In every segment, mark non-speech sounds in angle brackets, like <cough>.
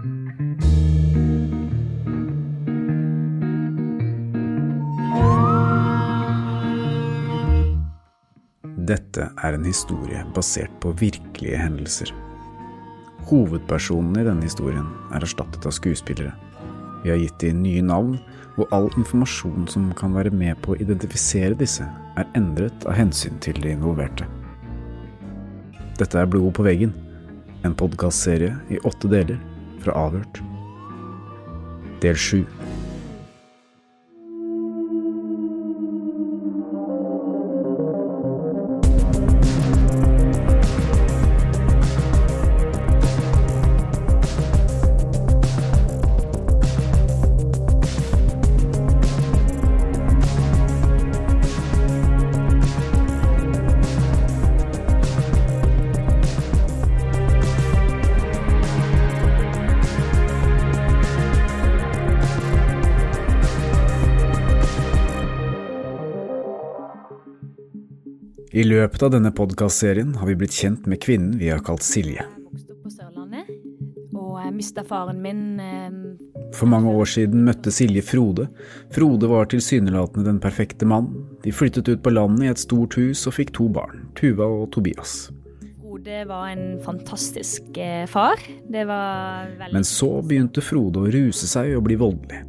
Dette er en historie basert på virkelige hendelser. Hovedpersonen i denne historien er erstattet av skuespillere. Vi har gitt dem nye navn, og all informasjon som kan være med på å identifisere disse, er endret av hensyn til de involverte. Dette er Blod på veggen, en podkastserie i åtte deler fra Avhørt. Del sju. I løpet av denne podkastserien har vi blitt kjent med kvinnen vi har kalt Silje. Og mista faren min eh, For mange år siden møtte Silje Frode. Frode var tilsynelatende den perfekte mann. De flyttet ut på landet i et stort hus og fikk to barn, Tuva og Tobias. Frode var en fantastisk eh, far. Det var veldig Men så begynte Frode å ruse seg og bli voldelig.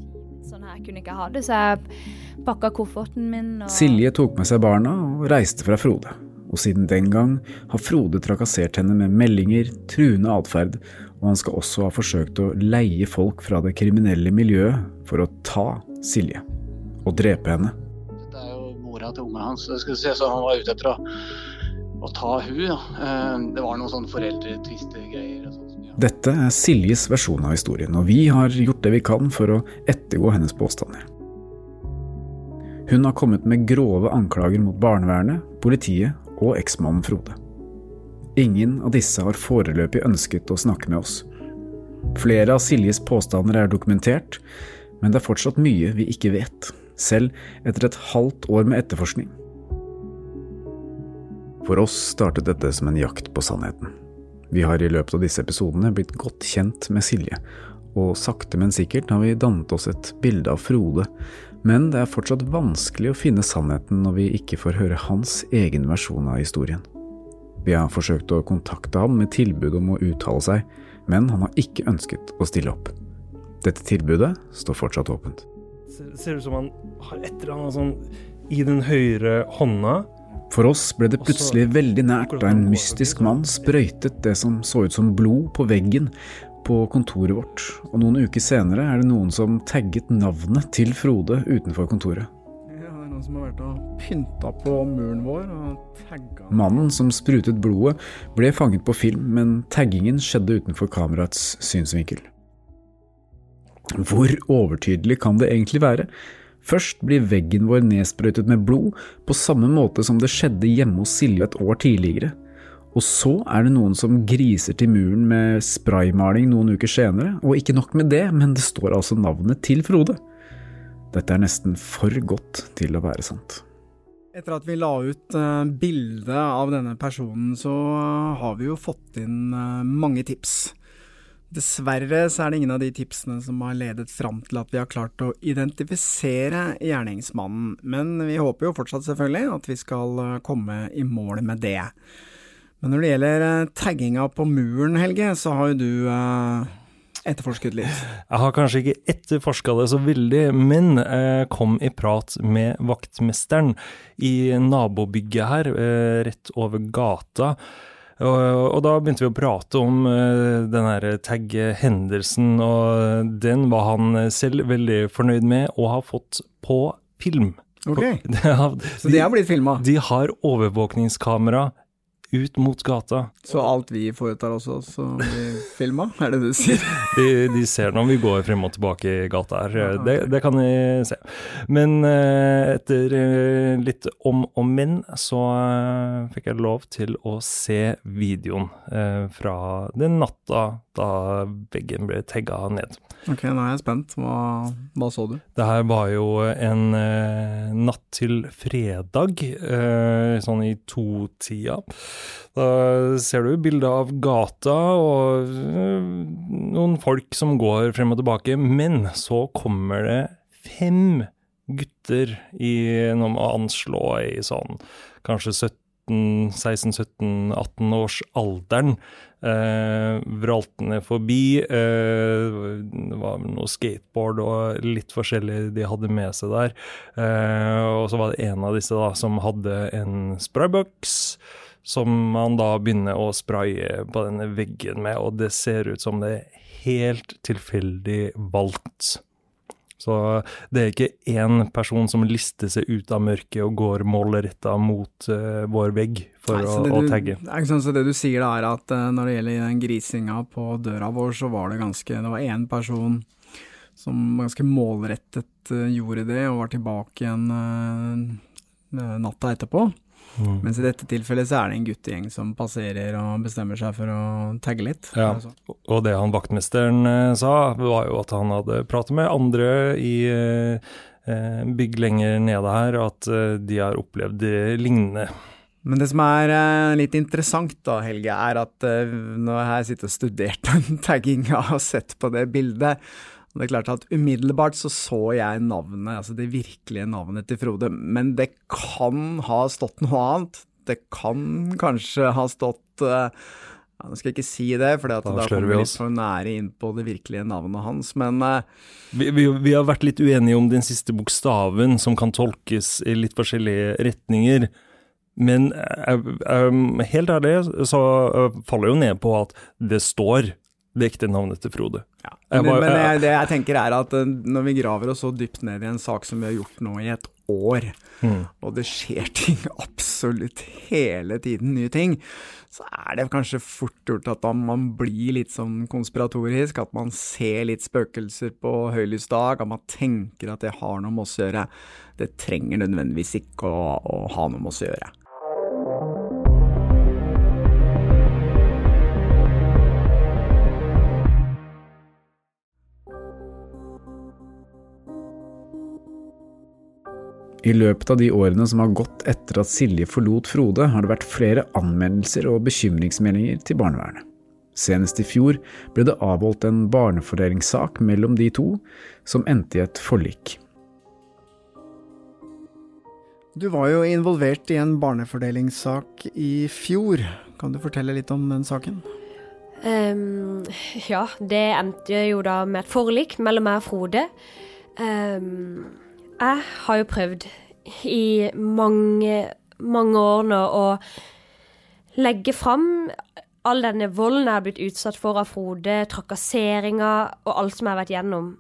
sånn her kunne jeg ikke ha det, så jeg pakka kofferten min og Silje tok med seg barna og reiste fra Frode. Og siden den gang har Frode trakassert henne med meldinger, truende atferd, og han skal også ha forsøkt å leie folk fra det kriminelle miljøet for å ta Silje. Og drepe henne. Dette er jo mora til ungene hans. så Det skulle se som han var ute etter å, å ta hun, da. Eh, Det var noen sånne foreldretvistegreier og sånt. som de har. Dette er Siljes versjon av historien, og vi har gjort det vi kan for å ettergå hennes påstander. Hun har kommet med grove anklager mot barnevernet, politiet og eksmannen Frode. Ingen av disse har foreløpig ønsket å snakke med oss. Flere av Siljes påstander er dokumentert, men det er fortsatt mye vi ikke vet, selv etter et halvt år med etterforskning. For oss startet dette som en jakt på sannheten. Vi har i løpet av disse episodene blitt godt kjent med Silje, og sakte, men sikkert har vi dannet oss et bilde av Frode, men det er fortsatt vanskelig å finne sannheten når vi ikke får høre hans egen versjon av historien. Vi har forsøkt å kontakte ham med tilbud om å uttale seg, men han har ikke ønsket å stille opp. Dette tilbudet står fortsatt åpent. Ser, ser ut som han har et eller annet sånn i den høyre hånda. For oss ble det plutselig veldig nært da en mystisk mann sprøytet det som så ut som blod på veggen på kontoret vårt, og noen uker senere er det noen som tagget navnet til Frode utenfor kontoret. Ja, det er noen som har vært og pynta på muren vår og tagga Mannen som sprutet blodet, ble fanget på film, men taggingen skjedde utenfor kameraets synsvinkel. Hvor overtydelig kan det egentlig være? Først blir veggen vår nedsprøytet med blod, på samme måte som det skjedde hjemme hos Silje et år tidligere. Og så er det noen som griser til muren med spraymaling noen uker senere, og ikke nok med det, men det står altså navnet til Frode. Dette er nesten for godt til å være sant. Etter at vi la ut bildet bilde av denne personen, så eh, har vi jo fått inn eh, mange tips. Dessverre så er det ingen av de tipsene som har ledet fram til at vi har klart å identifisere gjerningsmannen, men vi håper jo fortsatt selvfølgelig at vi skal eh, komme i mål med det. Men når det gjelder eh, tagginga på muren, Helge, så har jo du eh, etterforsket litt. Jeg har kanskje ikke etterforska det så veldig, men jeg kom i prat med vaktmesteren i nabobygget her, eh, rett over gata. Og, og da begynte vi å prate om eh, den her tag-hendelsen, og den var han selv veldig fornøyd med å ha fått på film. Ok, <laughs> Det har- Så det har blitt filma? De har overvåkningskamera ut mot gata. Så alt vi foretar oss også blir filma, er det du sier? <laughs> De, de ser når vi går frem og tilbake i gata her. Det, det kan de se. Men eh, etter eh, litt om og men, så eh, fikk jeg lov til å se videoen fra den natta da veggen ble tegga ned. Ok, nå er jeg spent. Hva, hva så du? Det her var jo en eh, natt til fredag, eh, sånn i to-tida. Da ser du bilde av gata og eh, noen folk som går frem og tilbake, men så kommer det fem gutter i noe med å anslå i sånn kanskje 17 16-17-18 års alderen eh, vraltende forbi. Eh, det var noe skateboard og litt forskjellig de hadde med seg der. Eh, og så var det en av disse da som hadde en sprayboks. Som man da begynner å spraye på denne veggen med, og det ser ut som det er helt tilfeldig valgt. Så det er ikke én person som lister seg ut av mørket og går målretta mot uh, vår vegg for Nei, å, du, å tagge. Sånn, så det du sier da er at uh, når det gjelder den grisinga på døra vår, så var det ganske Det var én person som ganske målrettet uh, gjorde det, og var tilbake igjen natta etterpå. Mm. Mens i dette tilfellet så er det en guttegjeng som passerer og bestemmer seg for å tagge litt. Ja. Altså. Og det han vaktmesteren eh, sa, var jo at han hadde pratet med andre i eh, eh, bygg lenger nede her, og at eh, de har opplevd det lignende. Men det som er litt interessant da, Helge, er at når jeg sitter og studerer <laughs> den tagginga og sett på det bildet, og det er klart at umiddelbart så så jeg navnet, altså det virkelige navnet til Frode, men det kan ha stått noe annet. Det kan kanskje ha stått uh, ja, Nå skal jeg ikke si det, for da Da kommer vi litt for nære inn på det virkelige navnet hans, men uh, Vi, vi, vi har vært litt uenige om den siste bokstaven, som kan tolkes i litt forskjellige retninger. Men eh, helt ærlig så faller jo ned på at det står det ekte navnet til Frode. Ja, Jeg men, var- men jeg- det jeg tenker er at eh, når vi graver oss så dypt ned i en sak som vi har gjort nå i et år, Mm. og det skjer <laughs> ting absolutt hele tiden, nye ting, så er det kanskje fort gjort at da man blir litt sånn konspiratorisk, at man ser litt spøkelser på høylys dag, at man tenker at det har noe med oss å gjøre. Det trenger nødvendigvis ikke å, å ha noe med oss å gjøre. I løpet av de årene som har gått etter at Silje forlot Frode, har det vært flere anmeldelser og bekymringsmeldinger til barnevernet. Senest i fjor ble det avholdt en barnefordelingssak mellom de to, som endte i et forlik. Du var jo involvert i en barnefordelingssak i fjor. Kan du fortelle litt om den saken? Um, ja, det endte jo da med et forlik mellom meg og Frode. Ehm, jeg har jo prøvd i mange, mange år nå å legge fram all denne volden jeg har blitt utsatt for av Frode, trakasseringer og alt som jeg har vært gjennom.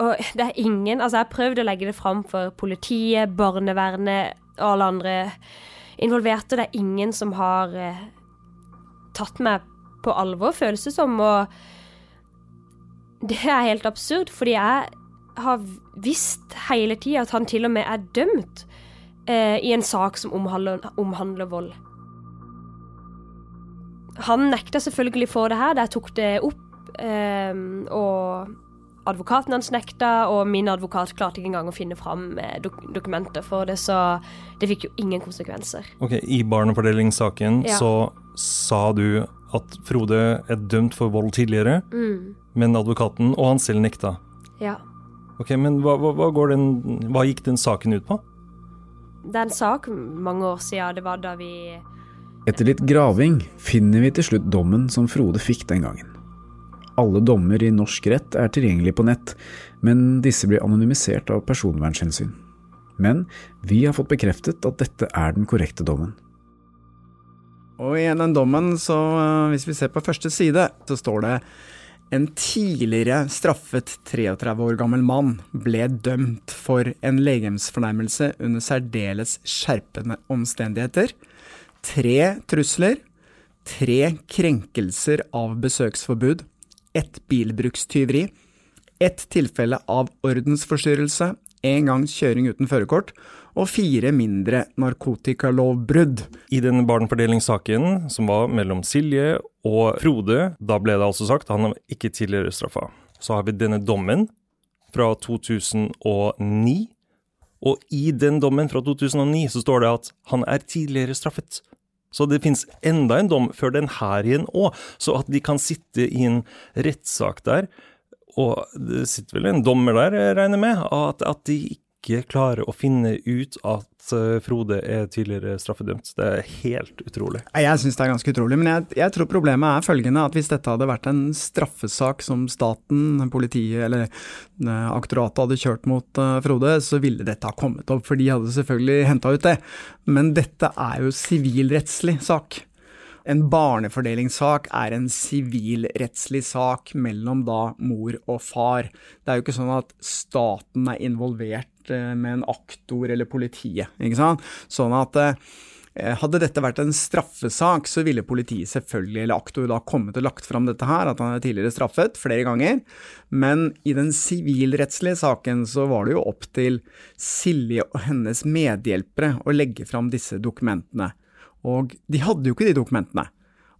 Og det er ingen Altså, jeg har prøvd å legge det fram for politiet, barnevernet og alle andre involverte. Det er ingen som har eh, tatt meg på alvor, føles det som. Og det er helt absurd, fordi jeg har visst hele tida at han til og med er dømt eh, i en sak som omhandler, omhandler vold. Han nekta selvfølgelig for det her jeg tok det opp, eh, og advokaten hans nekta, og min advokat klarte ikke engang å finne fram eh, dok dokumenter for det, så det fikk jo ingen konsekvenser. Ok, I barnefordelingssaken Ja. så sa du at Frode er dømt for vold tidligere, Mm, men advokaten og han selv nekta. ja. Ok, Men hva, hva, hva, går den, hva gikk den saken ut på? Det er en sak mange år siden. Det var da vi Etter litt graving finner vi til slutt dommen som Frode fikk den gangen. Alle dommer i norsk rett er tilgjengelig på nett, men disse blir anonymisert av personvernhensyn. Men vi har fått bekreftet at dette er den korrekte dommen. Og i den dommen, så eh, hvis vi ser på første side, så står det en tidligere straffet 33 år gammel mann ble dømt for en legemsfornærmelse under særdeles skjerpende omstendigheter, tre trusler, tre krenkelser av besøksforbud, ett bilbrukstyveri, ett tilfelle av ordensforstyrrelse, en gangs kjøring uten førerkort, og fire mindre narkotikalovbrudd. I den barnefordelingssaken som var mellom Silje og Frode, da ble det altså sagt han er ikke tidligere straffa. Så har vi denne dommen fra 2009. Og i den dommen fra 2009 så står det at han er tidligere straffet. Så det finnes enda en dom før den her igjen òg, så at de kan sitte i en rettssak der. Og det sitter vel en dommer der, jeg regner med, at, at de ikke klarer å finne ut at eh, Frode er tidligere straffedømt. Det er helt utrolig. Jeg syns det er ganske utrolig, men jeg, jeg, tror problemet er følgende at hvis dette hadde vært en straffesak som staten, politiet eller eh, aktoratet hadde kjørt mot uh, Frode, så ville dette ha kommet opp, for de hadde selvfølgelig henta ut det. Men dette er jo sivilrettslig sak. En barnefordelingssak er en sivilrettslig sak mellom da mor og far. Det er jo ikke sånn at staten er involvert Eh, med en aktor eller politiet. ikke sant? Sånn at eh, hadde dette vært en straffesak, så ville politiet selvfølgelig, eller aktor, da kommet og lagt fram dette her, at han er tidligere straffet flere ganger. Men i den sivilrettslige saken så var det jo opp til Silje og hennes medhjelpere å legge fram disse dokumentene. Og de hadde jo ikke de dokumentene.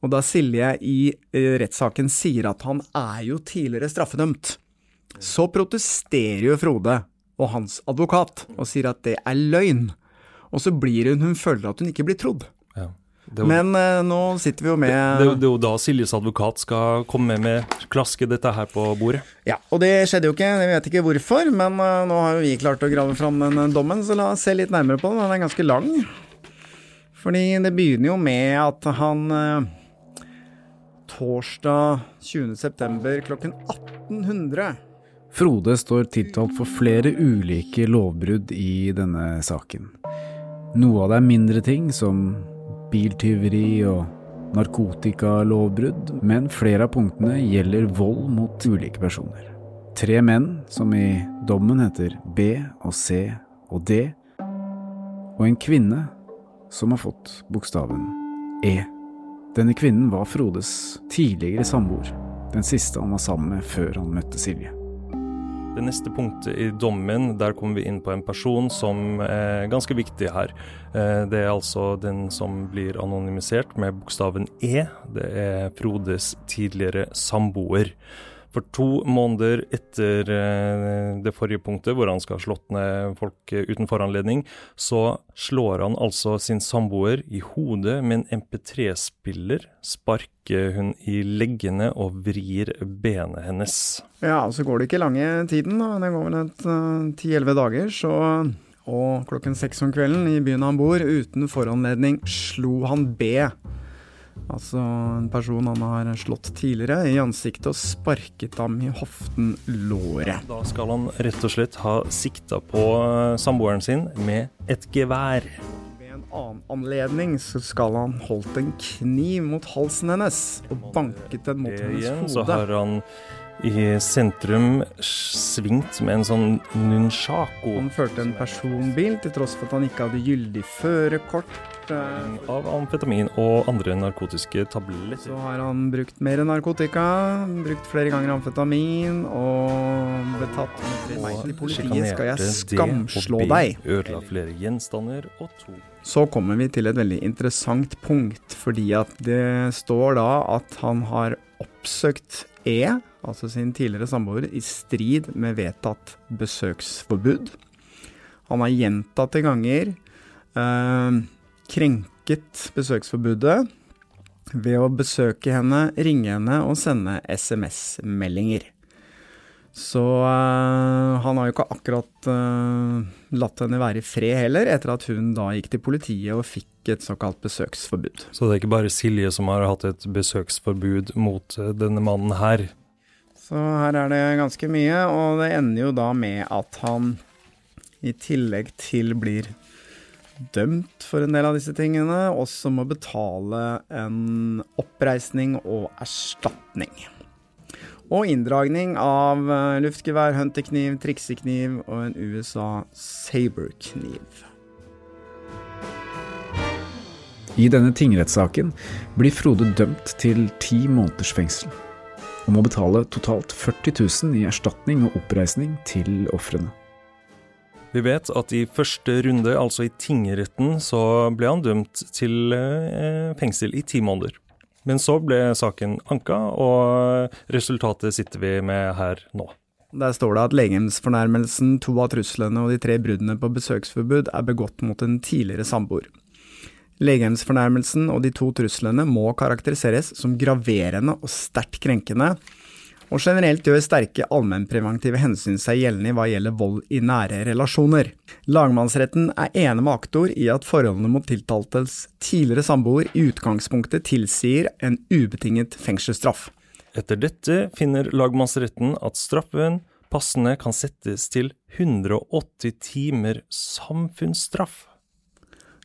Og da Silje i eh, rettssaken sier at han er jo tidligere straffedømt, så protesterer jo Frode og hans advokat og sier at det er løgn. Og så blir hun Hun føler at hun ikke blir trodd. Ja. Men eh, nå sitter vi jo med det, det, det, er jo da Siljes advokat skal komme med med klaske dette her på bordet. Ja, og det skjedde jo ikke. Jeg vet ikke hvorfor, men eh, nå har jo vi klart å grave fram den uh, dommen, så la oss se litt nærmere på den. Den er ganske lang. Fordi det begynner jo med at han uh, Torsdag 20.9. klokken 1800 Frode står tiltalt for flere ulike lovbrudd i denne saken. Noe av det er mindre ting, som biltyveri og narkotikalovbrudd, men flere av punktene gjelder vold mot ulike personer. Tre menn, som i dommen heter B og C og D, og en kvinne som har fått bokstaven E. Denne kvinnen var Frodes tidligere samboer, den siste han var sammen med før han møtte Silje. Det neste punktet i dommen, der kommer vi inn på en person som er ganske viktig her. Eh, det er altså den som blir anonymisert med bokstaven E. Det er Frodes tidligere samboer. For to måneder etter eh, det forrige punktet, hvor han skal ha slått ned folk uten foranledning, så slår han altså sin samboer i hodet med en MP3-spiller, sparker hun i leggene og vrir benet hennes. Ja, så går det ikke lange tiden, da. Det går vel et eh, ti-elleve dager, så og klokken seks om kvelden i byen han bor, uten foranledning, slo han B Altså en person han har slått tidligere i ansiktet og sparket ham i hoften låret. Da skal han rett og slett ha sikta på eh, samboeren sin med et gevær. Ved en annen anledning så skal han holdt en kniv mot halsen hennes og banket den mot hennes hode. Så har han i sentrum svingt med en sånn nunchako. Han førte en personbil til tross for at han ikke hadde gyldig førerkort. Av amfetamin og andre narkotiske tabletter. Så har han brukt mer narkotika, brukt flere ganger amfetamin og ble tatt med Til politiet skal jeg skamslå deg. Ødela flere gjenstander og to så kommer vi til et veldig interessant punkt, fordi at det står da at han har oppsøkt E, altså sin tidligere samboer, i strid med vedtatt besøksforbud. Han har gjentatte ganger øh, krenket besøksforbudet ved å besøke henne, ringe henne og sende SMS-meldinger. Så øh, han har jo ikke akkurat øh, latt henne være i fred heller, etter at hun da gikk til politiet og fikk et såkalt besøksforbud. Så det er ikke bare Silje som har hatt et besøksforbud mot øh, denne mannen her? Så her er det ganske mye, og det ender jo da med at han i tillegg til blir dømt for en del av disse tingene, også må betale en oppreisning og erstatning. Og inndragning av eh, luftgevær, hunterkniv, triksekniv og en USA Saber-kniv. I denne tingrettssaken blir Frode dømt til ti måneders fengsel, og må betale totalt 40 000 i erstatning og oppreisning til ofrene. Vi vet at i første runde, altså i tingretten, så ble han dømt til eh, fengsel i ti måneder. Men så ble saken anka, og resultatet sitter vi med her nå. Der står det at legemsfornærmelsen, to av truslene og de tre bruddene på besøksforbud er begått mot en tidligere samboer. Legemsfornærmelsen og de to truslene må karakteriseres som graverende og sterkt krenkende, og generelt gjør sterke allmennpreventive hensyn seg gjeldende hva gjelder vold i nære relasjoner. Lagmannsretten er enig med aktor i at forholdene mot tiltaltes tidligere samboer i utgangspunktet tilsier en ubetinget fengselsstraff. Etter dette finner lagmannsretten at straffen passende kan settes til 180 timer samfunnsstraff.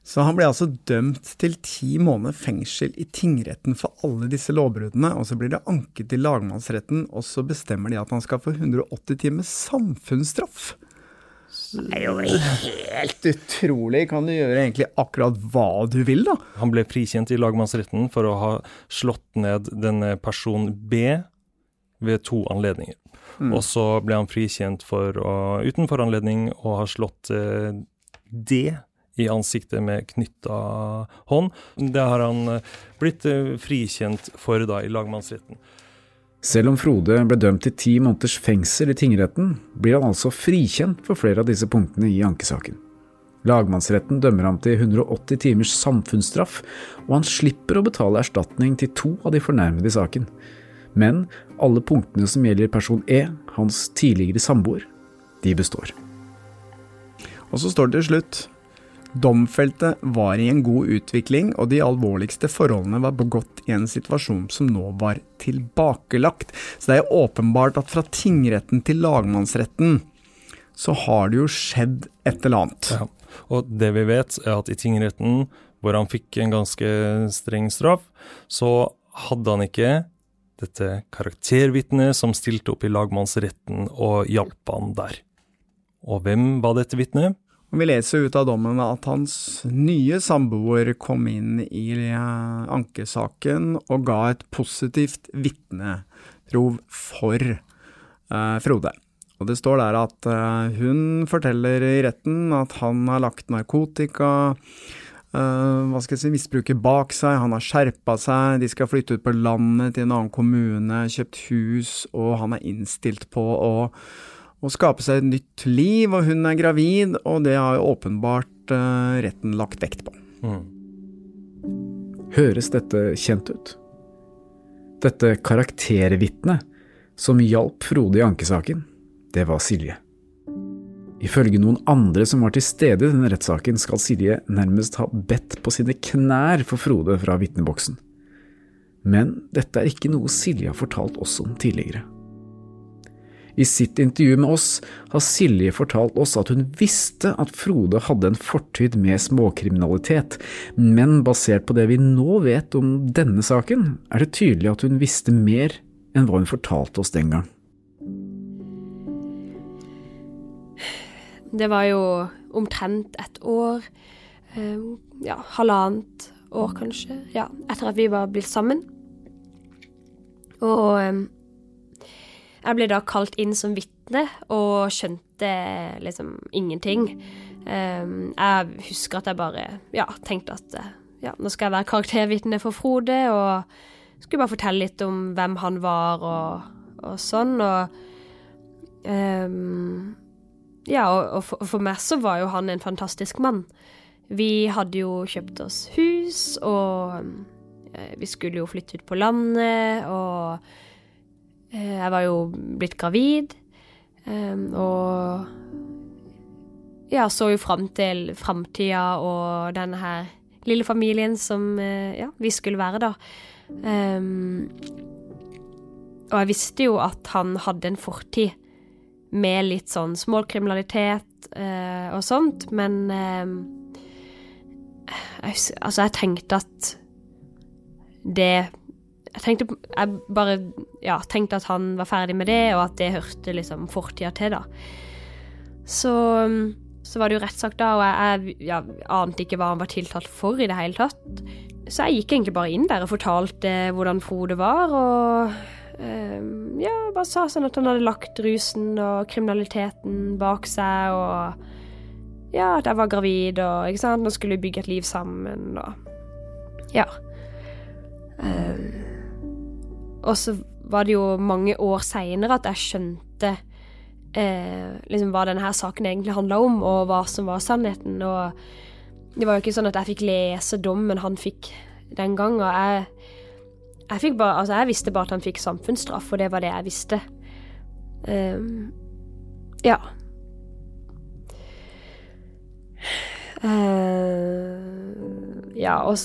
Så han ble altså dømt til ti måneder fengsel i tingretten for alle disse lovbruddene, og så blir det anket til lagmannsretten, og så bestemmer de at han skal få 180 timer samfunnsstraff. Det er jo helt utrolig. Kan du gjøre egentlig akkurat hva du vil, da? Han ble frikjent i lagmannsretten for å ha slått ned denne person B ved to anledninger. Mm. Og så ble han frikjent for å, uten foranledning å ha slått eh, D i ansiktet med knytta hånd. Det har han eh, blitt eh, frikjent for da i lagmannsretten. Selv om Frode ble dømt til ti måneders fengsel i tingretten, blir han altså frikjent for flere av disse punktene i ankesaken. Lagmannsretten dømmer ham til 180 timers samfunnsstraff, og han slipper å betale erstatning til to av de fornærmede i saken. Men alle punktene som gjelder person E, hans tidligere samboer, de består. Og så står det til slutt Domfelte var i en god utvikling, og de alvorligste forholdene var begått i en situasjon som nå var tilbakelagt. Så det er åpenbart at fra tingretten til lagmannsretten så har det jo skjedd et eller annet. Ja. Og det vi vet, er at i tingretten, hvor han fikk en ganske streng straff, så hadde han ikke dette karaktervitnet som stilte opp i lagmannsretten og hjalp han der. Og hvem var dette vitnet? Vi leser ut av dommen at hans nye samboer kom inn i eh, ankesaken og ga et positivt vitneprov for eh, Frode. Og det står der at eh, hun forteller i retten at han har lagt narkotika, uh, hva skal jeg si, misbruket bak seg, han har skjerpa seg, de skal flytte ut på landet til en annen kommune, kjøpt hus, og han er innstilt på å å skape seg et nytt liv, og hun er gravid, og det har jo åpenbart uh, retten lagt vekt på. Mm. Høres dette kjent ut? Dette karaktervitnet som hjalp Frode i ankesaken, det var Silje. Ifølge noen andre som var til stede i denne rettssaken, skal Silje nærmest ha bedt på sine knær for Frode fra vitneboksen. Men dette er ikke noe Silje har fortalt oss om tidligere. I sitt intervju med oss har Silje fortalt oss at hun visste at Frode hadde en fortid med småkriminalitet, men basert på det vi nå vet om denne saken, er det tydelig at hun visste mer enn hva hun fortalte oss den gang. Det var jo omtrent et år, eh, ja, halvannet år kanskje, ja, etter at vi var blitt sammen. Og eh, jeg ble da kalt inn som vitne og skjønte liksom ingenting. Um, jeg husker at jeg bare ja, tenkte at ja, nå skal jeg være karaktervitne for Frode, og skulle bare fortelle litt om hvem han var og, og sånn. Og um, ja, og, og for, for, meg så var jo han en fantastisk mann. Vi hadde jo kjøpt oss hus, og uh, vi skulle jo flytte ut på landet, og Eh, jeg var jo blitt gravid, ehm, og ja, så jo fram til framtida og denne her lille familien som eh, ja, vi skulle være, da. Um, og jeg visste jo at han hadde en fortid med litt sånn småkriminalitet uh, og sånt, men uh, jeg, altså, jeg tenkte at det jeg tenkte, jeg bare ja, tenkte at han var ferdig med det, og at det hørte liksom fortida til, da. Så, så var det jo rettssak da, og jeg, jeg ja, ante ikke hva han var tiltalt for i det hele tatt. Så jeg gikk egentlig bare inn der og fortalte hvordan Frode var, og eh, ja, bare sa sånn at han hadde lagt rusen og kriminaliteten bak seg, og ja, at jeg var gravid, og ikke sant, nå skulle vi bygge et liv sammen, og ja. Um, og så var det jo mange år seinere at jeg skjønte eh, liksom hva denne her saken egentlig handla om, og hva som var sannheten. Og det var jo ikke sånn at jeg fikk lese dommen han fikk den gangen. Jeg, jeg, fikk bare, altså jeg visste bare at han fikk samfunnsstraff, og det var det jeg visste. Um, ja. Uh, ja, og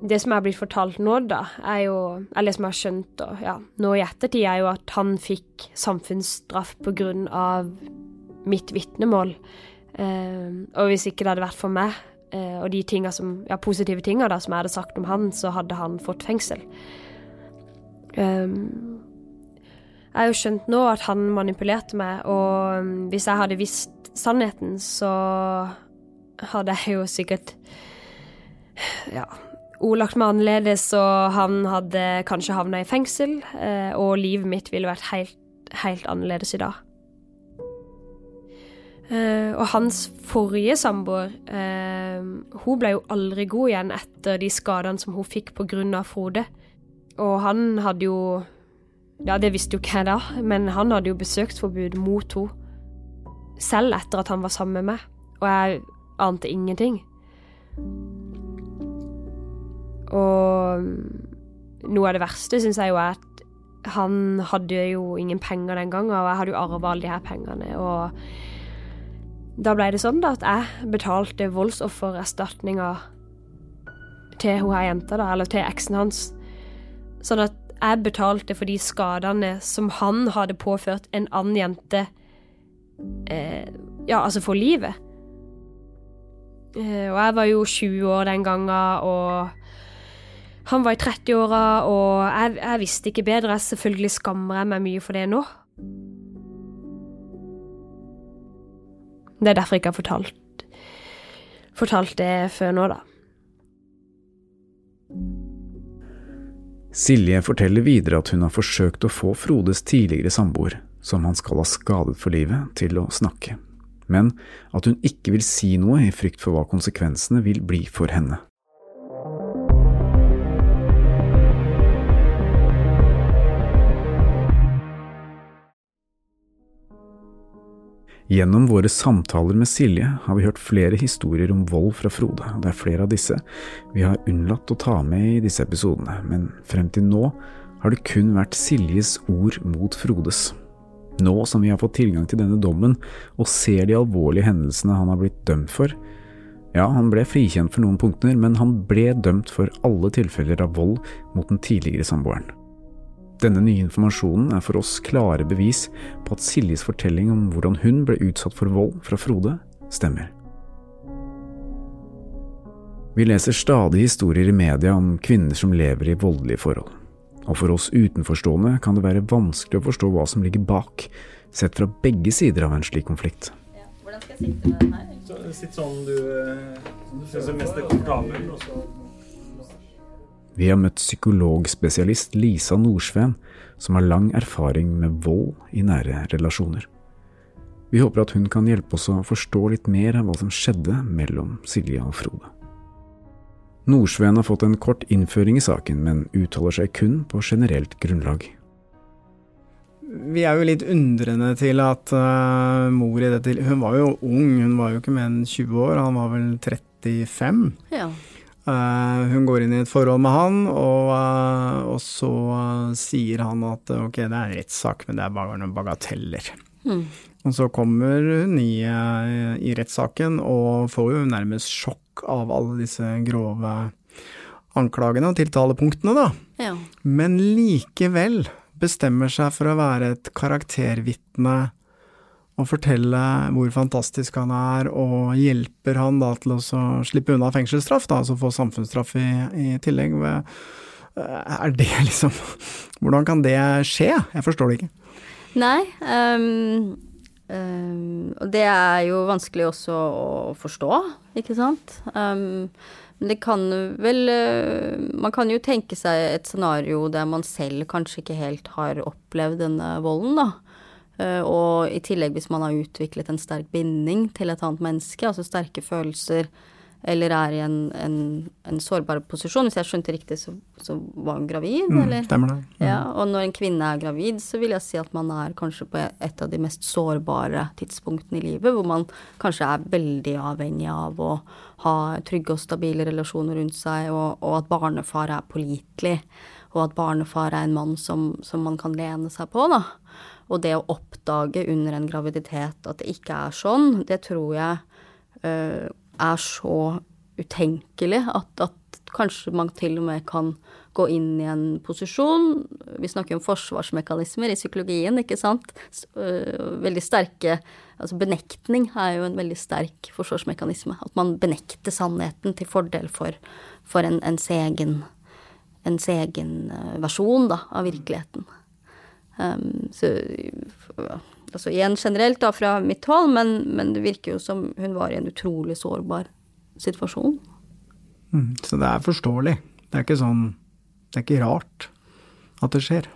det som har blitt fortalt nå, da, er jo Eller som jeg har skjønt og, ja, nå i ettertid, er jo at han fikk samfunnsstraff på grunn av mitt vitnemål. Eh, og hvis ikke det hadde vært for meg, eh, og de tinga som, ja, positive tinga som jeg hadde sagt om han, så hadde han fått fengsel. Um, jeg har jo skjønt nå at han manipulerte meg, og um, hvis jeg hadde visst sannheten, så hadde jeg jo sikkert ja, ordlagt meg annerledes, og han hadde kanskje havna i fengsel, eh, og livet mitt ville vært helt, helt annerledes i dag. Uh, og hans forrige samboer, uh, hun ble jo aldri god igjen etter de skadene som hun fikk pga. Frode. Og han hadde jo Ja, det visste jo ikke jeg da, men han hadde jo besøksforbud mot henne. Selv etter at han var sammen med meg. Og jeg ante ingenting. Og noe av det verste syns jeg jo er at han hadde jo ingen penger den gangen, og jeg hadde jo arva alle de her pengene. Og da ble det sånn da at jeg betalte voldsoffererstatninga til hun her jenta, da, eller til eksen hans. Sånn at jeg betalte for de skadene som han hadde påført en annen jente, eh, ja, altså for livet. Eh, og jeg var jo 20 år den gangen, og han var i 30-åra, og jeg, jeg, visste ikke bedre. Jeg selvfølgelig skammer jeg meg mye for det nå. Det er derfor jeg ikke har fortalt, fortalt det før nå, da. Silje forteller videre at hun har forsøkt å få Frodes tidligere samboer, som han skal ha skadet for livet, til å snakke, men at hun ikke vil si noe i frykt for hva konsekvensene vil bli for henne. Gjennom våre samtaler med Silje har vi hørt flere historier om vold fra Frode. og Det er flere av disse vi har unnlatt å ta med i disse episodene, men frem til nå har det kun vært Siljes ord mot Frodes. Nå som vi har fått tilgang til denne dommen og ser de alvorlige hendelsene han har blitt dømt for, ja, han ble frikjent for noen punkter, men han ble dømt for alle tilfeller av vold mot den tidligere samboeren. Denne nye informasjonen er for oss klare bevis på at Siljes fortelling om hvordan hun ble utsatt for vold fra Frode, stemmer. Vi leser stadig historier i media om kvinner som lever i voldelige forhold. Og for oss utenforstående kan det være vanskelig å forstå hva som ligger bak, sett fra begge sider av en slik konflikt. Ja, hvordan skal jeg sitte med den her? Så, sitt sånn du, eh, du syns er mest komfortabel. Vi har møtt psykologspesialist Lisa Nordsveen, som har lang erfaring med vold i nære relasjoner. Vi håper at hun kan hjelpe oss å forstå litt mer av hva som skjedde mellom Silje og Frode. Nordsveen har fått en kort innføring i saken, men uttaler seg kun på generelt grunnlag. Vi er jo litt undrende til at uh, mor i dette Hun var jo ung, hun var jo ikke mer enn 20 år, han var vel 35. Ja. Uh, hun går inn i et forhold med han, og, uh, og så uh, sier han at ok, det er en rettssak, men det er bare noen bagateller. Mm. Og så kommer hun i, i rettssaken og får jo nærmest sjokk av alle disse grove anklagene og tiltalepunktene, da. Ja. Men likevel bestemmer seg for å være et karaktervitne og fortelle hvor fantastisk han er, og hjelper han da til å slippe unna fengselsstraff, da, altså få samfunnsstraff i, i tillegg. Er det <laughs> liksom Hvordan kan det skje? Jeg forstår det ikke. Nei, um, um, og det er jo vanskelig også å forstå, ikke sant. Um, men det kan vel uh, Man kan jo tenke seg et scenario der man selv kanskje ikke helt har opplevd denne volden, da. Eh, og i tillegg hvis man har utviklet en sterk binding til et annet menneske, altså sterke følelser, eller er i en, en, en sårbar posisjon. Hvis jeg skjønte riktig, så, så var hun gravid, Mm, eller? stemmer det. Mm. Ja, og når en kvinne er gravid, så vil jeg si at man er kanskje på et av de mest sårbare tidspunktene i livet, hvor man kanskje er veldig avhengig av å ha trygge og stabile relasjoner rundt seg, og, og at barnefar er pålitelig, og at barnefar er en mann som, som man kan lene seg på, da. Og det å oppdage under en graviditet at det ikke er sånn, det tror jeg uh, er så utenkelig at, at kanskje man til og med kan gå inn i en posisjon Vi snakker om forsvarsmekanismer i psykologien, ikke sant. Øh, veldig sterke Altså benektning er jo en veldig sterk forsvarsmekanisme. At man benekter sannheten til fordel for, for en, ens egen ens egen øh, versjon da, av virkeligheten. Um, så altså igjen generelt da fra mitt hold, men, men det virker jo som hun var i en utrolig sårbar situasjon. Mm, så det er forståelig. Det er ikke sånn Det er ikke rart at det skjer.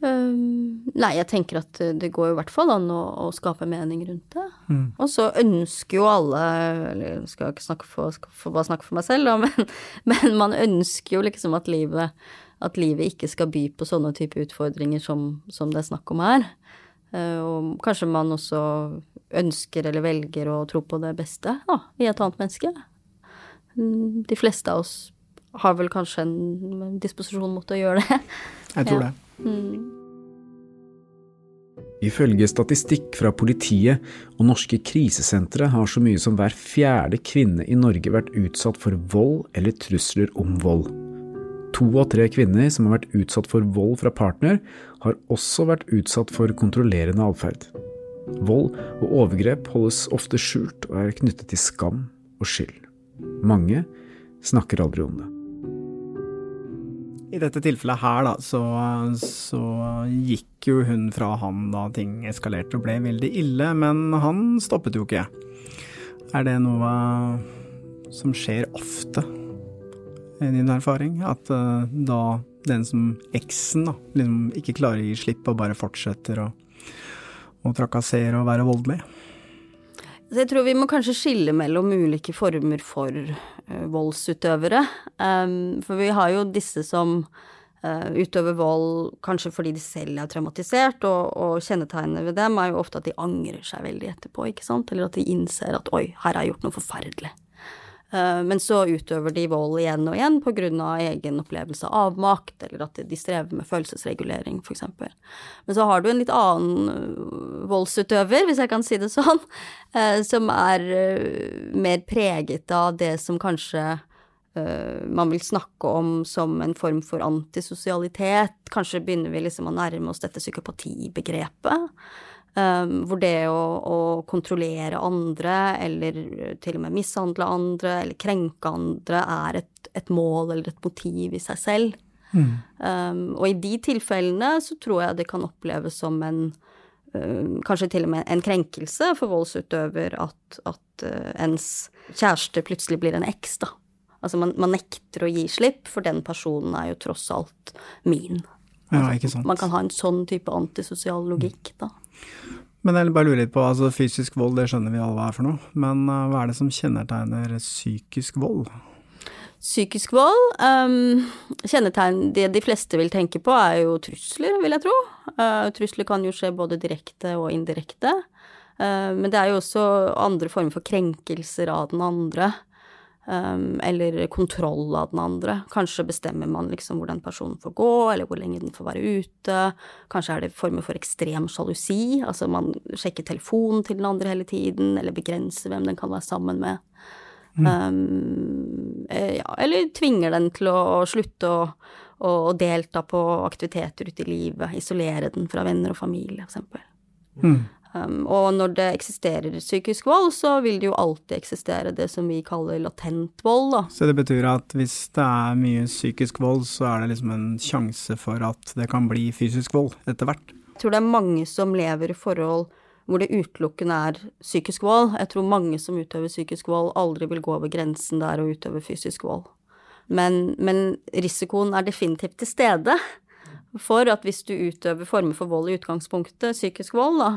Um, nei, jeg tenker at det- går i hvert fall an å, å skape mening rundt det. Mm. Og så ønsker jo alle, eller skal ikke snakke for, skal for bare snakke for meg selv, da, <laughs> men, men man ønsker jo liksom at livet, at livet ikke skal by på sånne type utfordringer som, som det er snakk om her. Eh, og kanskje man også ønsker eller velger å tro på det beste da, i et annet menneske. De fleste av oss har vel kanskje en disposisjon mot å gjøre det. Jeg tror Ja. det. Mm. Ifølge statistikk fra politiet og norske krisesentre har så mye som hver fjerde kvinne i Norge vært utsatt for vold eller trusler om vold. To av tre kvinner som har vært utsatt for vold fra partner, har også vært utsatt for kontrollerende atferd. Vold og overgrep holdes ofte skjult og er knyttet til skam og skyld. Mange snakker aldri om det. I dette tilfellet her, da, så, så gikk jo hun fra han da ting eskalerte og ble veldig ille, men han stoppet jo ikke. Er det noe som skjer ofte, din erfaring? At uh, da den som eksen da, liksom ikke klarer å gi slipp og bare fortsetter å, trakassere og være voldelig? Så jeg tror vi må kanskje skille mellom ulike former for uh, voldsutøvere. Um, for vi har jo disse som uh, utøver vold kanskje fordi de selv er traumatisert, og, og kjennetegnet ved dem er jo ofte at de angrer seg veldig etterpå, ikke sant, eller at de innser at oi, her har jeg gjort noe forferdelig. Eh, Men så utøver de vold igjen og igjen av egen opplevelse av avmakt, eller at de strever med følelsesregulering, eksempel. Men så har du en litt annen øh, voldsutøver, hvis jeg kan si det sånn, <laughs> eh, som er mer preget av det som kanskje man vil snakke om som en form for antisosialitet. Kanskje begynner vi liksom å nærme oss dette psykopatibegrepet. Um, hvor det å, å kontrollere andre, eller til og med mishandle andre, eller krenke andre, er et, et mål eller et motiv i seg selv. Um, og i de tilfellene så tror jeg det kan oppleves som en um, Kanskje til og med en krenkelse for voldsutøver at, at uh, ens kjæreste plutselig blir en eks, da. Altså man, man nekter å gi slipp, for den personen er jo tross alt min. Ja, ikke sant. Man kan ha en sånn type antisosial logikk, da. Men jeg bare lurer litt på, altså fysisk vold, det skjønner vi alle hva er for noe, men eh, hva er det som kjennetegner psykisk vold? Psykisk vold um, Kjennetegn det de fleste vil tenke på, er jo trusler, vil jeg tro. Uh, trusler kan jo skje både direkte og indirekte. Uh, men det er jo også andre former for krenkelser av den andre. Um, eller kontroll av den andre. Kanskje bestemmer man liksom hvor den personen får gå, eller hvor lenge den får være ute. Kanskje er det former for ekstrem sjalusi, altså man sjekker telefonen til den andre hele tiden, eller begrenser hvem den kan være sammen med. Um, eh, ja, eller tvinger den til å slutte å, å, å delta på aktiviteter ute i livet, isolere den fra venner og familie, for eksempel. Mm. Um, og når det eksisterer psykisk vold, så vil det jo alltid eksistere det som vi kaller latent vold, da. Så det betyr at hvis det er mye psykisk vold, så er det liksom en sjanse for at det kan bli fysisk vold etter hvert? Jeg tror det er mange som lever i forhold hvor det utelukkende er psykisk vold. Jeg tror mange som utøver psykisk vold, aldri vil gå over grensen der og utøve fysisk vold. Men, men risikoen er definitivt til stede. for at hvis du utøver former for vold i utgangspunktet, psykisk vold, da,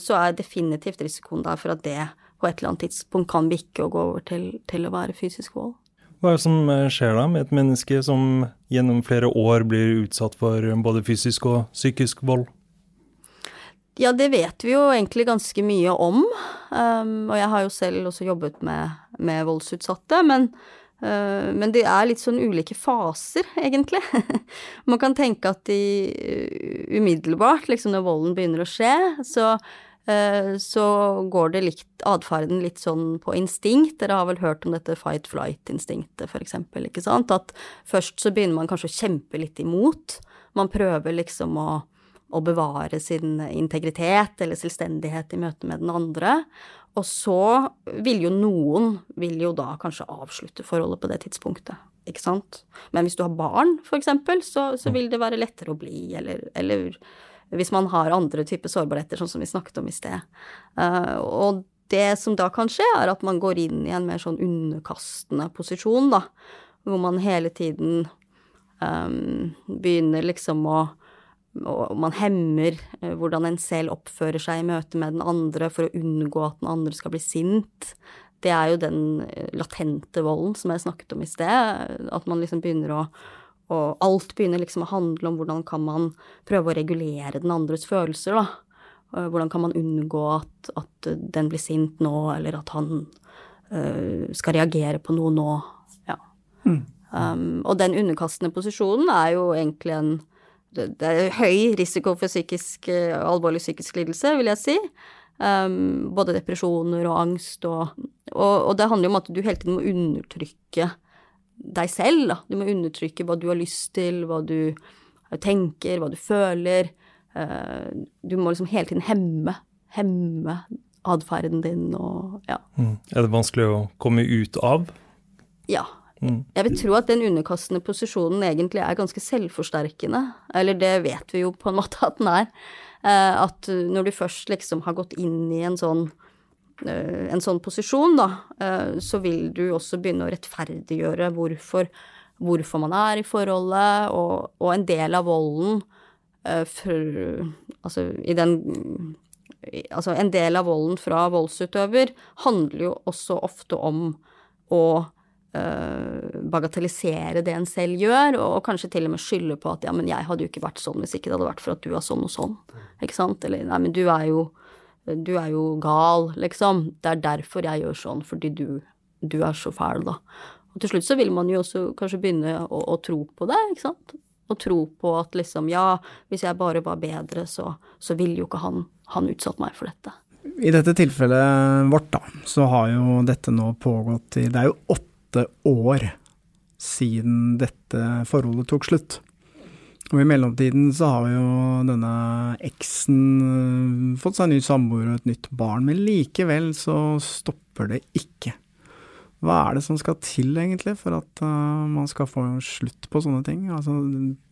så er definitivt risikoen der for at det på et eller annet tidspunkt kan bikke og gå over til, til å være fysisk vold. Hva er det som eh, skjer da med et menneske som gjennom flere år blir utsatt for både fysisk og psykisk vold? Ja, det vet vi jo egentlig ganske mye om. Um, og jeg har jo selv også jobbet med, med voldsutsatte. Men Eh, men det er litt sånn ulike faser, egentlig. <laughs> Man kan tenke at de eh, umiddelbart, liksom når volden begynner å skje, så, eh, så går det litt atferden litt sånn på instinkt. Dere har vel hørt om dette fight flight-instinktet, for eksempel, ikke sant? At først så begynner man kanskje å kjempe litt imot. Man prøver liksom å å bevare sin integritet eller selvstendighet i møte med den andre. Og så vil jo noen vil jo da kanskje avslutte forholdet på det tidspunktet, ikke sant. Men hvis du har barn, for eksempel, så, så vil det være lettere å bli, eller, eller hvis man har andre typer sårbarheter, sånn som vi snakket om i sted. Uh, og det som da kan skje, er at man går inn i en mer sånn underkastende posisjon, da, hvor man hele tiden um, begynner liksom å og man hemmer eh, hvordan en selv oppfører seg i møte med den andre for å unngå at den andre skal bli sint. Det er jo den eh, latente volden som jeg snakket om i sted. At man liksom begynner å Og alt begynner liksom å handle om hvordan kan man prøve å regulere den andres følelser, da. Hvordan kan man unngå at, at den blir sint nå, eller at han uh, skal reagere på noe nå. Ja. Mm. Um, og den underkastende posisjonen er jo egentlig en det er høy risiko for psykisk, eh, alvorlig psykisk lidelse, vil jeg si. Um, både depresjoner og angst og, og, og, det handler jo om at du hele tiden må undertrykke deg selv. Da. Du må undertrykke hva du har lyst til, hva du tenker, hva du føler. Uh, du må liksom hele tiden hemme, hemme atferden din og ja. Mm. Er det vanskelig å komme ut av? Ja, Mm. Jeg vil tro at den underkastende posisjonen egentlig er ganske selvforsterkende. Eller det vet vi jo på en <laughs> måte at den er. Eh, at når du først liksom har gått inn i en sånn, eh, en sånn posisjon, da, eh, så vil du også begynne å rettferdiggjøre hvorfor, hvorfor man er i forholdet, og, og en del av volden for, Altså i den Altså en del av volden fra voldsutøver handler jo også ofte om å bagatellisere det en selv gjør, og kanskje til og med skylde på at ja, men jeg hadde jo ikke vært sånn hvis ikke det hadde vært for at du er sånn og sånn, ikke sant, eller nei, men du er jo du er jo gal, liksom. Det er derfor jeg gjør sånn, fordi du, du er så fæl, da. Og til slutt så vil man jo også kanskje begynne å, å tro på det, ikke sant. Og tro på at liksom, ja, hvis jeg bare var bedre, så, så ville jo ikke han, han utsatt meg for dette. I dette tilfellet vårt, da, så har jo dette nå pågått i Det er jo åtte åtte år siden dette forholdet tok slutt. Og i mellomtiden så har jo denne eksen eh, fått seg en ny samboer og et nytt barn, men likevel så stopper det ikke. Hva er det som skal til egentlig for at uh, man skal få slutt på sånne ting? Altså,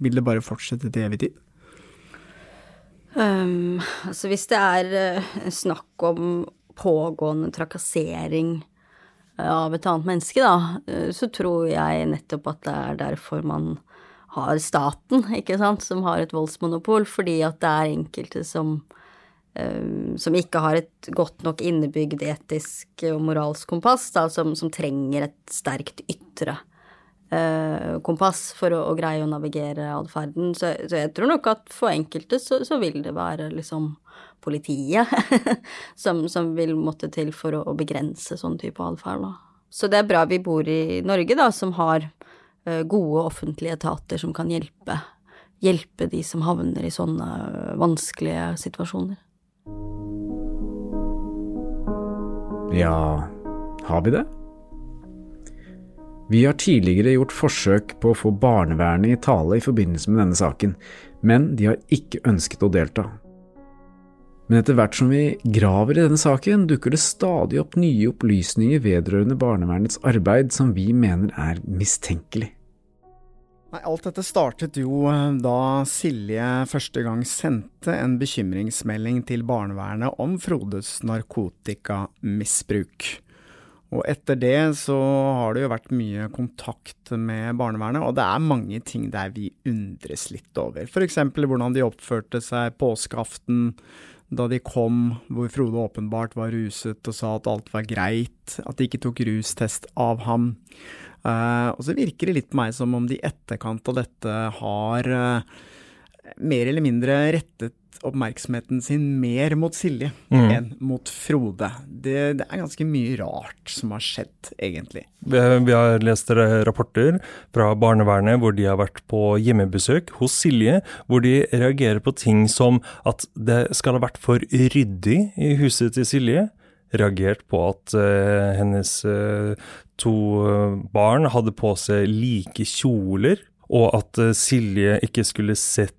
vil det bare fortsette til evig tid? Um, altså hvis det er uh, snakk om pågående trakassering av et annet menneske, da, eh, så tror jeg nettopp at det er derfor man har staten, ikke sant, som har et voldsmonopol, fordi at det er enkelte som um, som ikke har et godt nok innebygd etisk og moralsk kompass, da, som, som trenger et sterkt ytre eh, kompass for å, å, greie å navigere atferden. Så, så, jeg tror nok at for enkelte så, så vil det være liksom politiet <laughs> som, som, vil måtte til for å, å begrense sånn type atferd. Så det er bra vi bor i Norge, da, som har uh, gode offentlige etater som kan hjelpe, hjelpe de som havner i sånne uh, vanskelige situasjoner. Ja, har vi det? Vi har tidligere gjort forsøk på å få barnevernet i tale i forbindelse med denne saken, men de har ikke ønsket å delta. Men etter hvert som vi graver i denne saken, dukker det stadig opp nye opplysninger vedrørende barnevernets arbeid som vi mener er mistenkelig. Nei, alt dette startet jo eh, da Silje første gang sendte en bekymringsmelding til barnevernet om Frodes narkotikamisbruk. Og etter det så har det jo vært mye kontakt med barnevernet, og det er mange ting der vi undres litt over. F.eks. hvordan de oppførte seg påskeaften da de kom, hvor Frode åpenbart var ruset og sa at alt var greit, at de ikke tok rustest av ham. Uh, og så virker det litt på meg som om de i etterkant av dette har uh, mer eller mindre rettet oppmerksomheten sin mer mot Silje mm. enn mot Frode. Det, det, er ganske mye rart som har skjedd, egentlig. Vi, vi har lest rapporter fra barnevernet hvor de har vært på hjemmebesøk hos Silje, hvor de reagerer på ting som at det skal ha vært for ryddig i huset til Silje reagert på at uh, hennes uh, to barn hadde på seg like kjoler, og at uh, Silje ikke skulle sett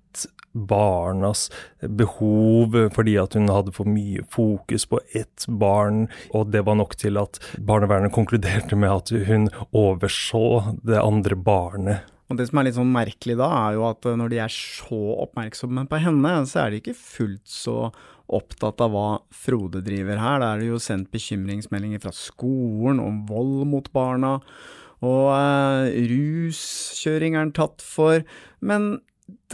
barnas behov fordi at hun hadde for mye fokus på ett barn, og det var nok til at barnevernet konkluderte med at hun overså det andre barnet. Og Det som er litt sånn merkelig da, er jo at når de er så oppmerksomme på henne, så er de ikke fullt så opptatt av hva Frode driver her. Da er det jo sendt bekymringsmeldinger fra skolen om vold mot barna, og eh, ruskjøring er han tatt for. Men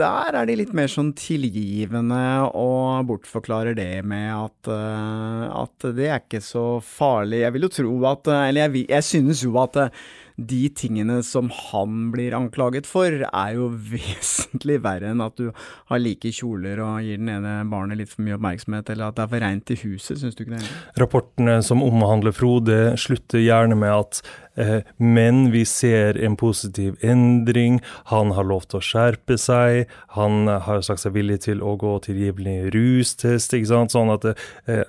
der er de litt mer sånn tilgivende og bortforklarer det med at, uh, at det er ikke så farlig. Jeg vil jo tro at Eller jeg, jeg synes jo at de tingene som han blir anklaget for, er jo <laughs> vesentlig verre enn at du har like kjoler og gir den ene barnet litt for mye oppmerksomhet, eller at det er for reint i huset, syns du ikke det? Rapportene som omhandler Frode, slutter gjerne med at eh, men vi ser en positiv endring, han har lov til å skjerpe seg, han har sagt seg villig til å gå tilgivelig rustest, ikke sant, sånn at eh,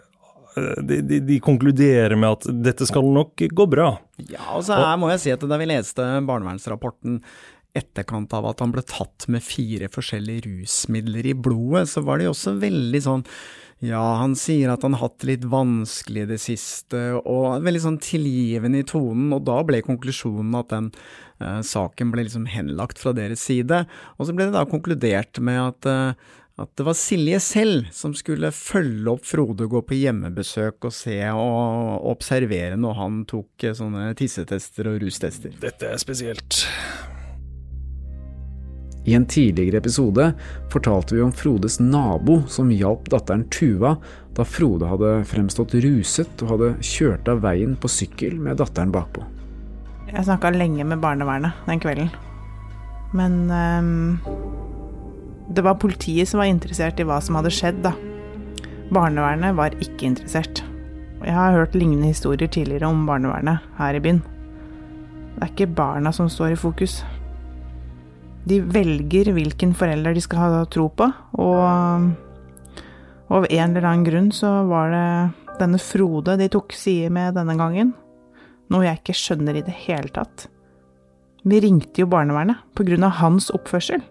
de, de, de, konkluderer med at dette skal nok gå bra. Ja, og så her må jeg si at da vi leste barnevernsrapporten etterkant av at han ble tatt med fire forskjellige rusmidler i blodet, så var det jo også veldig sånn ja, han sier at han har hatt det litt vanskelig i det siste, og veldig sånn tilgivende i tonen, og da ble konklusjonen at den uh, saken ble liksom henlagt fra deres side. Og så ble det da konkludert med at uh, at det var Silje selv som skulle følge opp Frode, gå på hjemmebesøk og se og observere når han tok eh, sånne tissetester og rustester. Dette er spesielt. I en tidligere episode fortalte vi om Frodes nabo som hjalp datteren Tuva da Frode hadde fremstått ruset og hadde kjørt av veien på sykkel med datteren bakpå. Jeg snakka lenge med barnevernet den kvelden, men um det var politiet som var interessert i hva som hadde skjedd, da. Barnevernet var ikke interessert. Jeg har hørt lignende historier tidligere om barnevernet her i byen. Det er ikke barna som står i fokus. De velger hvilken forelder de skal ha tro på, og av en eller annen grunn så var det denne Frode de tok side med denne gangen. Noe jeg ikke skjønner i det hele tatt. Vi ringte jo barnevernet på grunn av hans oppførsel.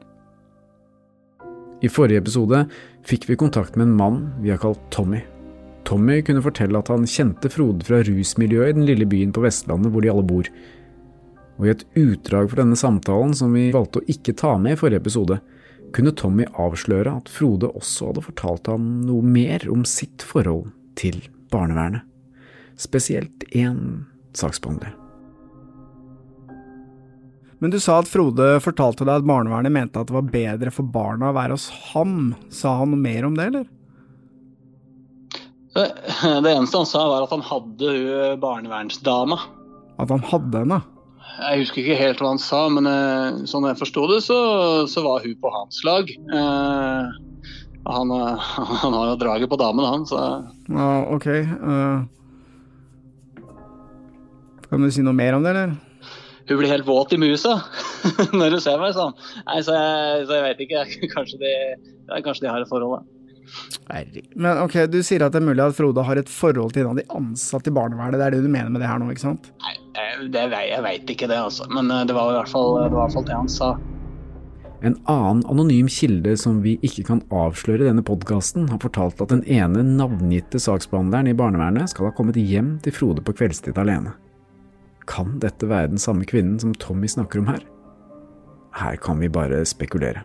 I forrige episode fikk vi kontakt med en mann vi har kalt Tommy. Tommy kunne fortelle at han kjente Frode fra rusmiljøet i den lille byen på Vestlandet hvor de alle bor. Og i et utdrag fra denne samtalen som vi valgte å ikke ta med i forrige episode, kunne Tommy avsløre at Frode også hadde fortalt ham noe mer om sitt forhold til barnevernet. Spesielt én saksbehandler. Men du sa at Frode fortalte deg at barnevernet mente at det var bedre for barna å være hos ham. Sa han noe mer om det, eller? <laughs> Det eneste han sa, var at han hadde hun barnevernsdama. At han hadde henne? Jeg husker ikke helt hva han sa, men eh, sånn jeg forsto det, så, så, var hun på hans lag. Eh, han, <laughs> han, har jo draget på damen, han, så Ja, ok. Uh, kan du si noe mer om det, eller? Hun blir helt våt i musa <laughs> når hun ser meg sånn. Nei, så jeg, så jeg vet ikke. Kanskje de, kanskje de har et forhold, da. Men ok, Du sier at det er mulig at Frode har et forhold til en av de ansatte i barnevernet. Det er det du mener med det her nå, ikke sant? Nei, det, jeg veit ikke det, altså. Men eh, det var i hvert fall det, hvert fall det han sa. En annen anonym kilde som vi ikke kan avsløre i denne podkasten, har fortalt at den ene navngitte saksbehandleren i barnevernet skal ha kommet hjem til Frode på kveldstid alene. Kan dette være den samme kvinnen som Tommy snakker om her? Her kan vi bare spekulere.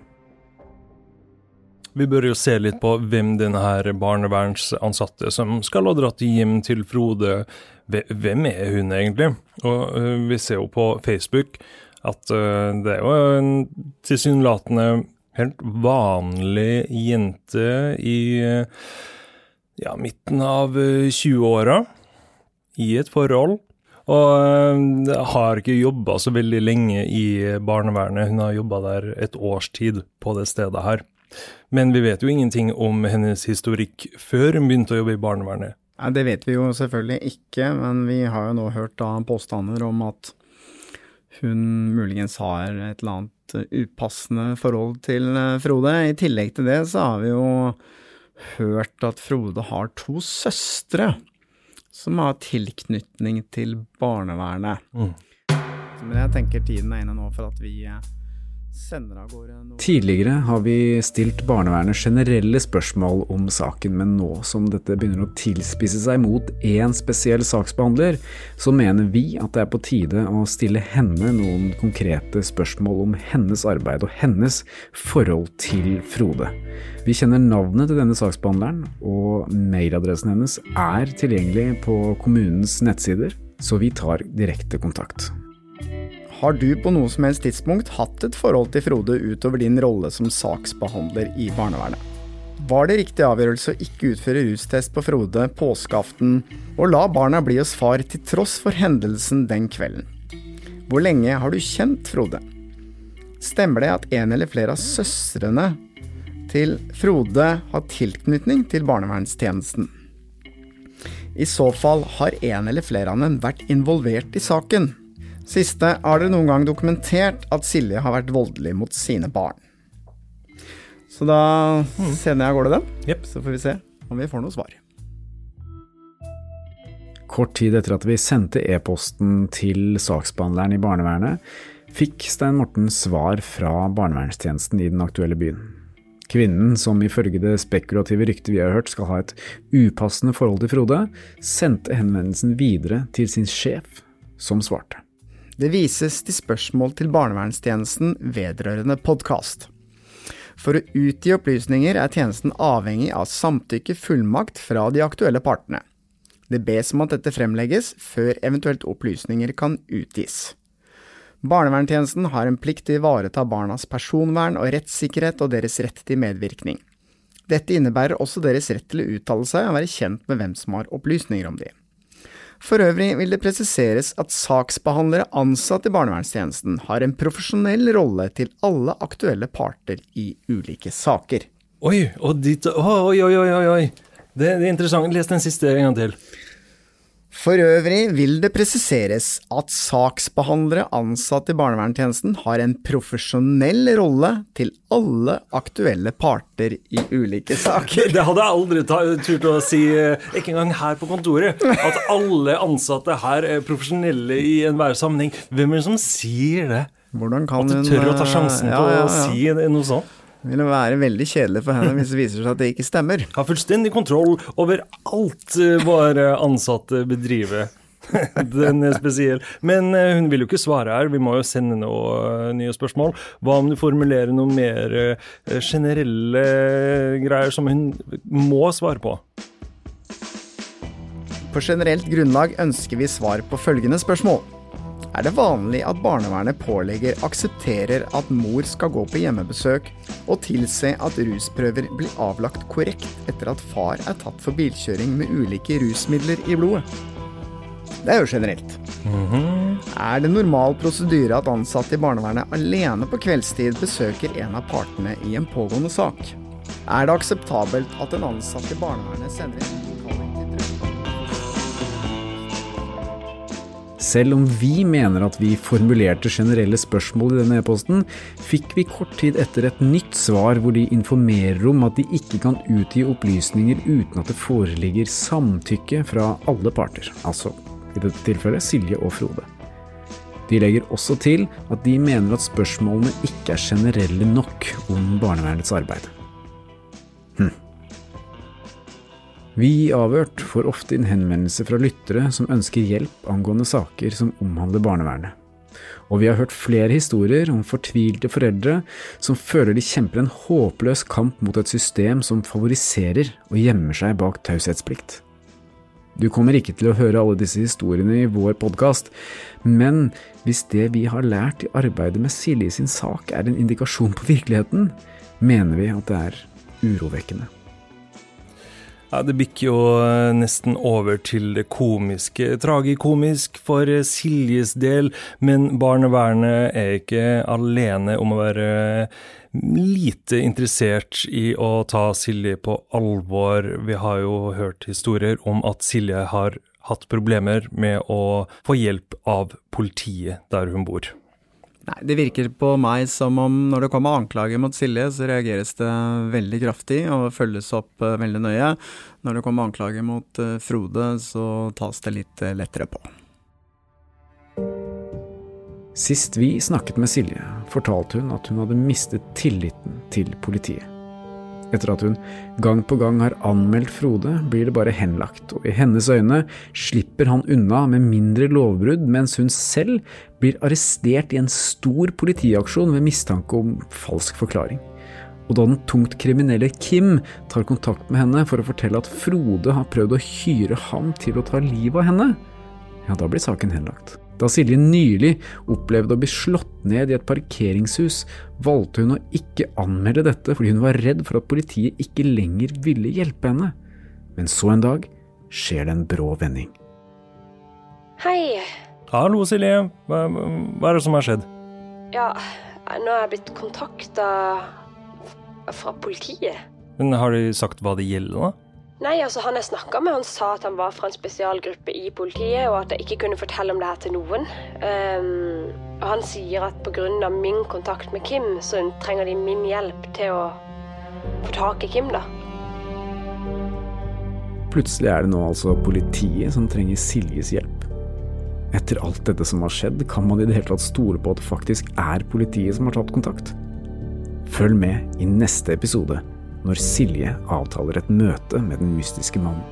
Vi bør jo se litt på hvem denne barnevernsansatte som skal ha dratt hjem til Frode, hvem er hun egentlig? Og uh, vi ser jo på Facebook at uh, det er jo en tilsynelatende helt vanlig jente i uh, ja, midten av 20-åra i et forhold. Og har ikke jobba så veldig lenge i barnevernet. Hun har jobba der et års tid på det stedet her. Men vi vet jo ingenting om hennes historikk før hun begynte å jobbe i barnevernet. Nei, Det vet vi jo selvfølgelig ikke, men vi har jo nå hørt da påstander om at hun muligens har et eller annet upassende forhold til eh, Frode. I tillegg til det så har vi jo hørt at Frode har to søstre som har tilknytning til barnevernet. Mm. Men jeg tenker tiden er inne nå for at vi eh, Tidligere har vi stilt barnevernet generelle spørsmål om saken, men nå som dette begynner å tilspisse seg mot én spesiell saksbehandler, så mener vi at det er på tide å stille henne noen konkrete spørsmål om hennes arbeid og hennes forhold til Frode. Vi kjenner navnet til denne saksbehandleren, og mailadressen hennes er tilgjengelig på kommunens nettsider, så vi tar direkte kontakt. Har du på noe som helst tidspunkt hatt et forhold til Frode utover din rolle som saksbehandler i barnevernet? Var det riktig avgjørelse å ikke utføre rustest på Frode påskeaften og la barna bli hos far til tross for hendelsen den kvelden? Hvor lenge har du kjent Frode? Stemmer det at en eller flere av søstrene til Frode har tilknytning til barnevernstjenesten? I så fall har en eller flere av dem vært involvert i saken. Siste, har dere noen gang dokumentert at Silje har vært voldelig mot sine barn? Så da mm. sender jeg av gårde den, yep. så får vi se om vi får noe svar. Kort tid etter at vi sendte e-posten til saksbehandleren i barnevernet, fikk Stein Morten svar fra barnevernstjenesten i den aktuelle byen. Kvinnen, som ifølge det spekulative ryktet vi har hørt skal ha et upassende forhold til Frode, sendte henvendelsen videre til sin sjef, som svarte. Det vises til spørsmål til barnevernstjenesten vedrørende podkast. For å utgi opplysninger er tjenesten avhengig av samtykke fullmakt fra de aktuelle partene. Det bes om at dette fremlegges før eventuelt opplysninger kan utgis. Barnevernstjenesten har en plikt til å ivareta barnas personvern og rettssikkerhet og deres rett til medvirkning. Dette innebærer også deres rett til å uttale seg og være kjent med hvem som har opplysninger om dem. For øvrig vil det presiseres at saksbehandlere ansatt i barnevernstjenesten har en profesjonell rolle til alle aktuelle parter i ulike saker. Oi, og dit, oi, oi, oi, oi. Det, det er interessant. Les den siste en gang til. For øvrig vil det presiseres at saksbehandlere ansatt i barnevernstjenesten har en profesjonell rolle til alle aktuelle parter i ulike saker. Det hadde jeg aldri turt å si, eh, ikke engang her på kontoret, at alle ansatte her er profesjonelle i enhver sammenheng. Hvem er det som sier det? Kan at du tør å ta sjansen ja, ja, ja. på å si noe sånt? Det ville være veldig kjedelig for henne hvis det viser seg at det ikke stemmer. Har fullstendig kontroll over alt eh, våre ansatte bedriver. <laughs> Den er spesiell. Men eh, hun vil jo ikke svare her, vi må jo sende noen eh, nye spørsmål. Hva om du formulerer noe mer generelle greier som hun må svare på? På generelt grunnlag ønsker vi svar på følgende spørsmål er det vanlig at barnevernet pålegger aksepterer at mor skal gå på hjemmebesøk og tilse at rusprøver blir avlagt korrekt etter at far er tatt for bilkjøring med ulike rusmidler i blodet. Det er jo generelt. Mm -hmm. Er det normal prosedyre at ansatte i barnevernet alene på kveldstid besøker en av partene i en pågående sak? Er det akseptabelt at en ansatt i barnevernet sender inn Selv om vi mener at vi formulerte generelle spørsmål i denne e-posten, fikk vi kort tid etter et nytt svar hvor de informerer om at de ikke kan utgi opplysninger uten at det foreligger samtykke fra alle parter, altså i dette tilfellet Silje og Frode. De legger også til at de mener at spørsmålene ikke er generelle nok om barnevernets arbeid. Hm. Vi i Avhørt får ofte inn henvendelser fra lyttere som ønsker hjelp angående saker som omhandler barnevernet. Og vi har hørt flere historier om fortvilte foreldre som føler de kjemper en håpløs kamp mot et system som favoriserer og gjemmer seg bak taushetsplikt. Du kommer ikke til å høre alle disse historiene i vår podkast, men hvis det vi har lært i arbeidet med Silje sin sak er en indikasjon på virkeligheten, mener vi at det er urovekkende. Ja, Det bikker jo eh, nesten over til det komiske. Tragikomisk for Siljes del, men barnevernet er ikke alene om å være lite interessert i å ta Silje på alvor. Vi har jo hørt historier om at Silje har hatt problemer med å få hjelp av politiet der hun bor. Nei, Det virker på meg som om når det kommer anklager mot Silje, så reageres det veldig kraftig og følges opp eh, veldig nøye. Når det kommer anklager mot eh, Frode, så tas det litt eh, lettere på. Sist vi snakket med Silje, fortalte hun at hun hadde mistet tilliten til politiet. Etter at hun gang på gang har anmeldt Frode, blir det bare henlagt, og i hennes øyne slipper han unna med mindre lovbrudd, mens hun selv blir arrestert i en stor politiaksjon ved mistanke om falsk forklaring. Og da den tungt kriminelle Kim tar kontakt med henne for å fortelle at Frode har prøvd å hyre ham til å ta livet av henne, ja, da blir saken henlagt. Da Silje nylig opplevde å bli slått ned i et parkeringshus, valgte hun å ikke anmelde dette fordi hun var redd for at politiet ikke lenger ville hjelpe henne. Men så en dag skjer det en brå vending. Hei. Hallo, Silje. Hva, hva er det som har skjedd? Ja, nå er jeg blitt kontakta fra politiet. Men Har de sagt hva det gjelder, da? Nei, altså Han jeg snakka med, han sa at han var fra en spesialgruppe i politiet, og at jeg ikke kunne fortelle om det her til noen. Um, og Han sier at pga. min kontakt med Kim, så trenger de min hjelp til å få tak i Kim, da. Plutselig er det nå altså politiet som trenger Siljes hjelp. Etter alt dette som har skjedd, kan man i det hele tatt stole på at det faktisk er politiet som har tatt kontakt? Følg med i neste episode når Silje avtaler et møte med den mystiske mannen.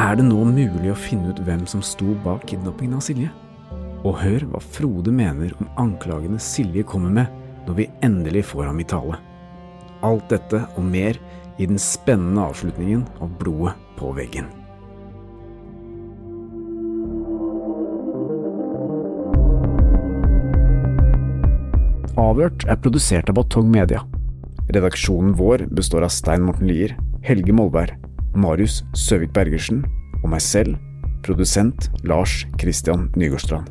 Er det nå mulig å finne ut hvem som sto bak kidnappingen av Silje? Og hør hva Frode mener om anklagene Silje kommer med når vi endelig får ham i tale. Alt dette og mer i den spennende avslutningen av Blodet på veggen. Avhørt er produsert av Batong Media. Redaksjonen vår består av Stein Morten Lier, Helge Molberg, Marius Søvik Bergersen og meg selv, produsent Lars Christian Nygårdstrand.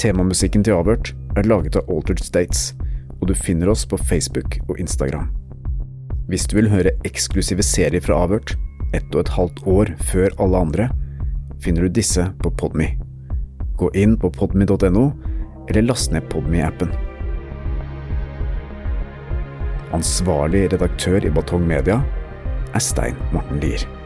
Temamusikken til Avhørt er laget av Altered States, og du finner oss på Facebook og Instagram. Hvis du vil høre eksklusive serier fra Avhørt, ett og et halvt år før alle andre, finner du disse på Podme. Gå inn på podme.no eller last ned Podme-appen. Ansvarlig redaktør i Batong Media er Stein Morten Lier.